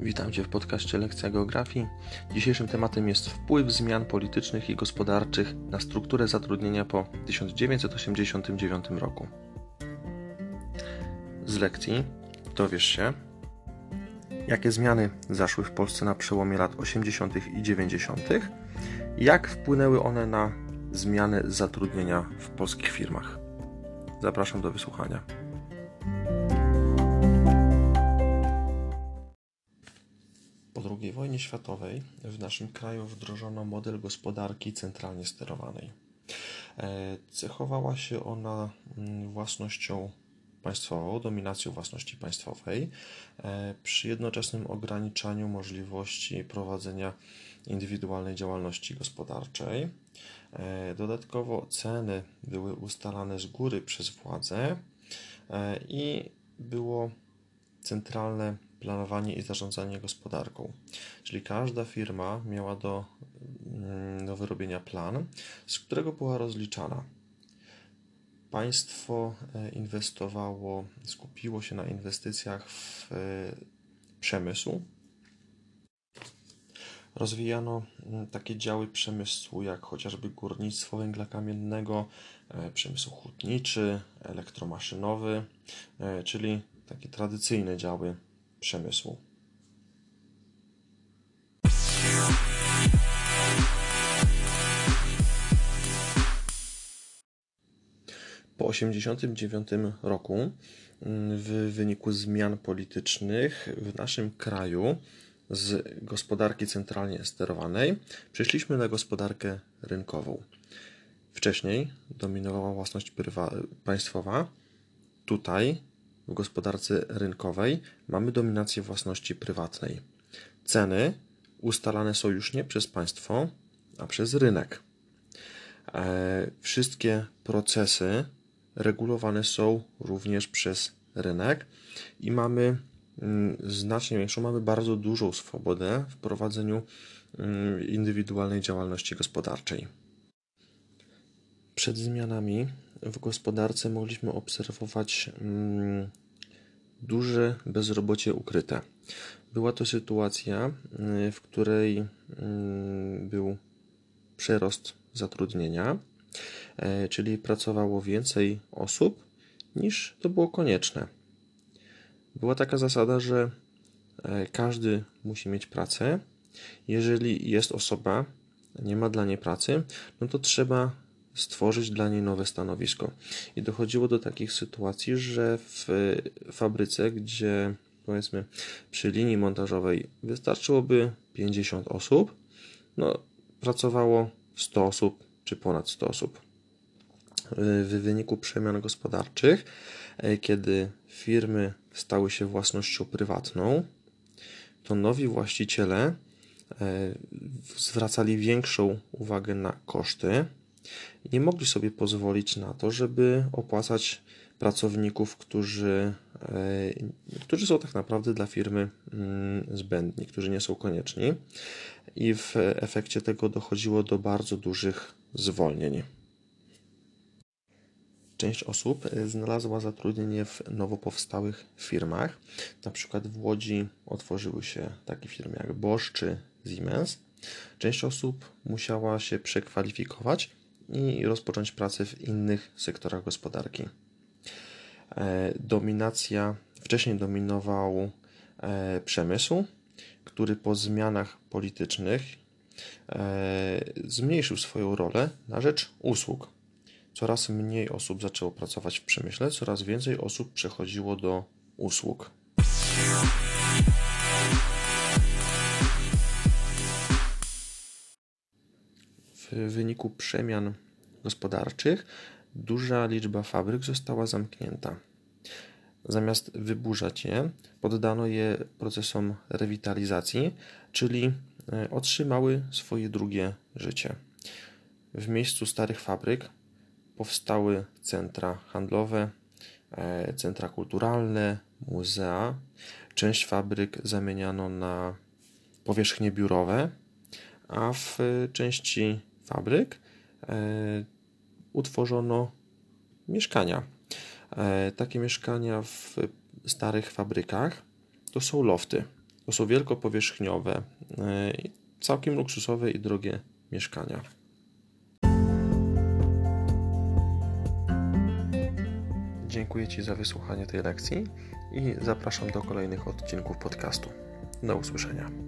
Witam Cię w podcaście Lekcja Geografii. Dzisiejszym tematem jest wpływ zmian politycznych i gospodarczych na strukturę zatrudnienia po 1989 roku. Z lekcji dowiesz się, jakie zmiany zaszły w Polsce na przełomie lat 80. i 90., jak wpłynęły one na zmiany zatrudnienia w polskich firmach. Zapraszam do wysłuchania. II wojnie światowej w naszym kraju wdrożono model gospodarki centralnie sterowanej. E, cechowała się ona mm, własnością państwową, dominacją własności państwowej, e, przy jednoczesnym ograniczaniu możliwości prowadzenia indywidualnej działalności gospodarczej. E, dodatkowo ceny były ustalane z góry przez władze i było centralne planowanie i zarządzanie gospodarką. Czyli każda firma miała do, mm, do wyrobienia plan, z którego była rozliczana. Państwo e, inwestowało, skupiło się na inwestycjach w e, przemysł. Rozwijano mm, takie działy przemysłu, jak chociażby górnictwo węgla kamiennego, e, przemysł hutniczy, elektromaszynowy, czyli takie tradycyjne działy przemysłu. Po 1989 roku, mm, w wyniku zmian politycznych w naszym kraju z gospodarki centralnie sterowanej przeszliśmy na gospodarkę rynkową. Wcześniej dominowała własność państwowa. Tutaj w gospodarce rynkowej mamy dominację własności prywatnej. Ceny ustalane są już nie przez państwo, a przez rynek. E, wszystkie procesy regulowane są również przez rynek i mamy mm, znacznie większą, mamy bardzo dużą swobodę w prowadzeniu mm, indywidualnej działalności gospodarczej. Przed zmianami w gospodarce mogliśmy obserwować mm, duże bezrobocie ukryte. Była to sytuacja, y, w której mm, był przerost zatrudnienia, e, czyli pracowało więcej osób niż to było konieczne. Była taka zasada, że e, każdy musi mieć pracę. Jeżeli jest osoba, nie ma dla niej pracy, no to trzeba stworzyć dla niej nowe stanowisko. I dochodziło do takich sytuacji, że w fabryce, gdzie powiedzmy przy linii montażowej wystarczyłoby 50 osób, no pracowało 100 osób czy ponad 100 osób. W wyniku przemian gospodarczych, e, kiedy firmy stały się własnością prywatną, to nowi właściciele e, zwracali większą uwagę na koszty, nie mogli sobie pozwolić na to, żeby opłacać pracowników, którzy, e, którzy są tak naprawdę dla firmy mm, zbędni, którzy nie są konieczni, i w efekcie tego dochodziło do bardzo dużych zwolnień. Część osób e, znalazła zatrudnienie w nowo powstałych firmach. Na przykład w Łodzi otworzyły się takie firmy jak Bosch czy Siemens. Część osób musiała się przekwalifikować i rozpocząć pracę w innych sektorach gospodarki. E, dominacja, wcześniej dominował e, przemysł, który po zmianach politycznych e, zmniejszył swoją rolę na rzecz usług. Coraz mniej osób zaczęło pracować w przemyśle, coraz więcej osób przechodziło do usług. w wyniku przemian gospodarczych duża liczba fabryk została zamknięta. Zamiast wyburzać je, poddano je procesom rewitalizacji, czyli e, otrzymały swoje drugie życie. W miejscu starych fabryk powstały centra handlowe, e, centra kulturalne, muzea. Część fabryk zamieniano na powierzchnie biurowe, a w części fabryk e, utworzono mieszkania. E, takie mieszkania w starych fabrykach to są lofty. To są wielkopowierzchniowe, y, całkiem luksusowe i drogie mieszkania. Dziękuję Ci za wysłuchanie tej lekcji i zapraszam do kolejnych odcinków podcastu. Do usłyszenia.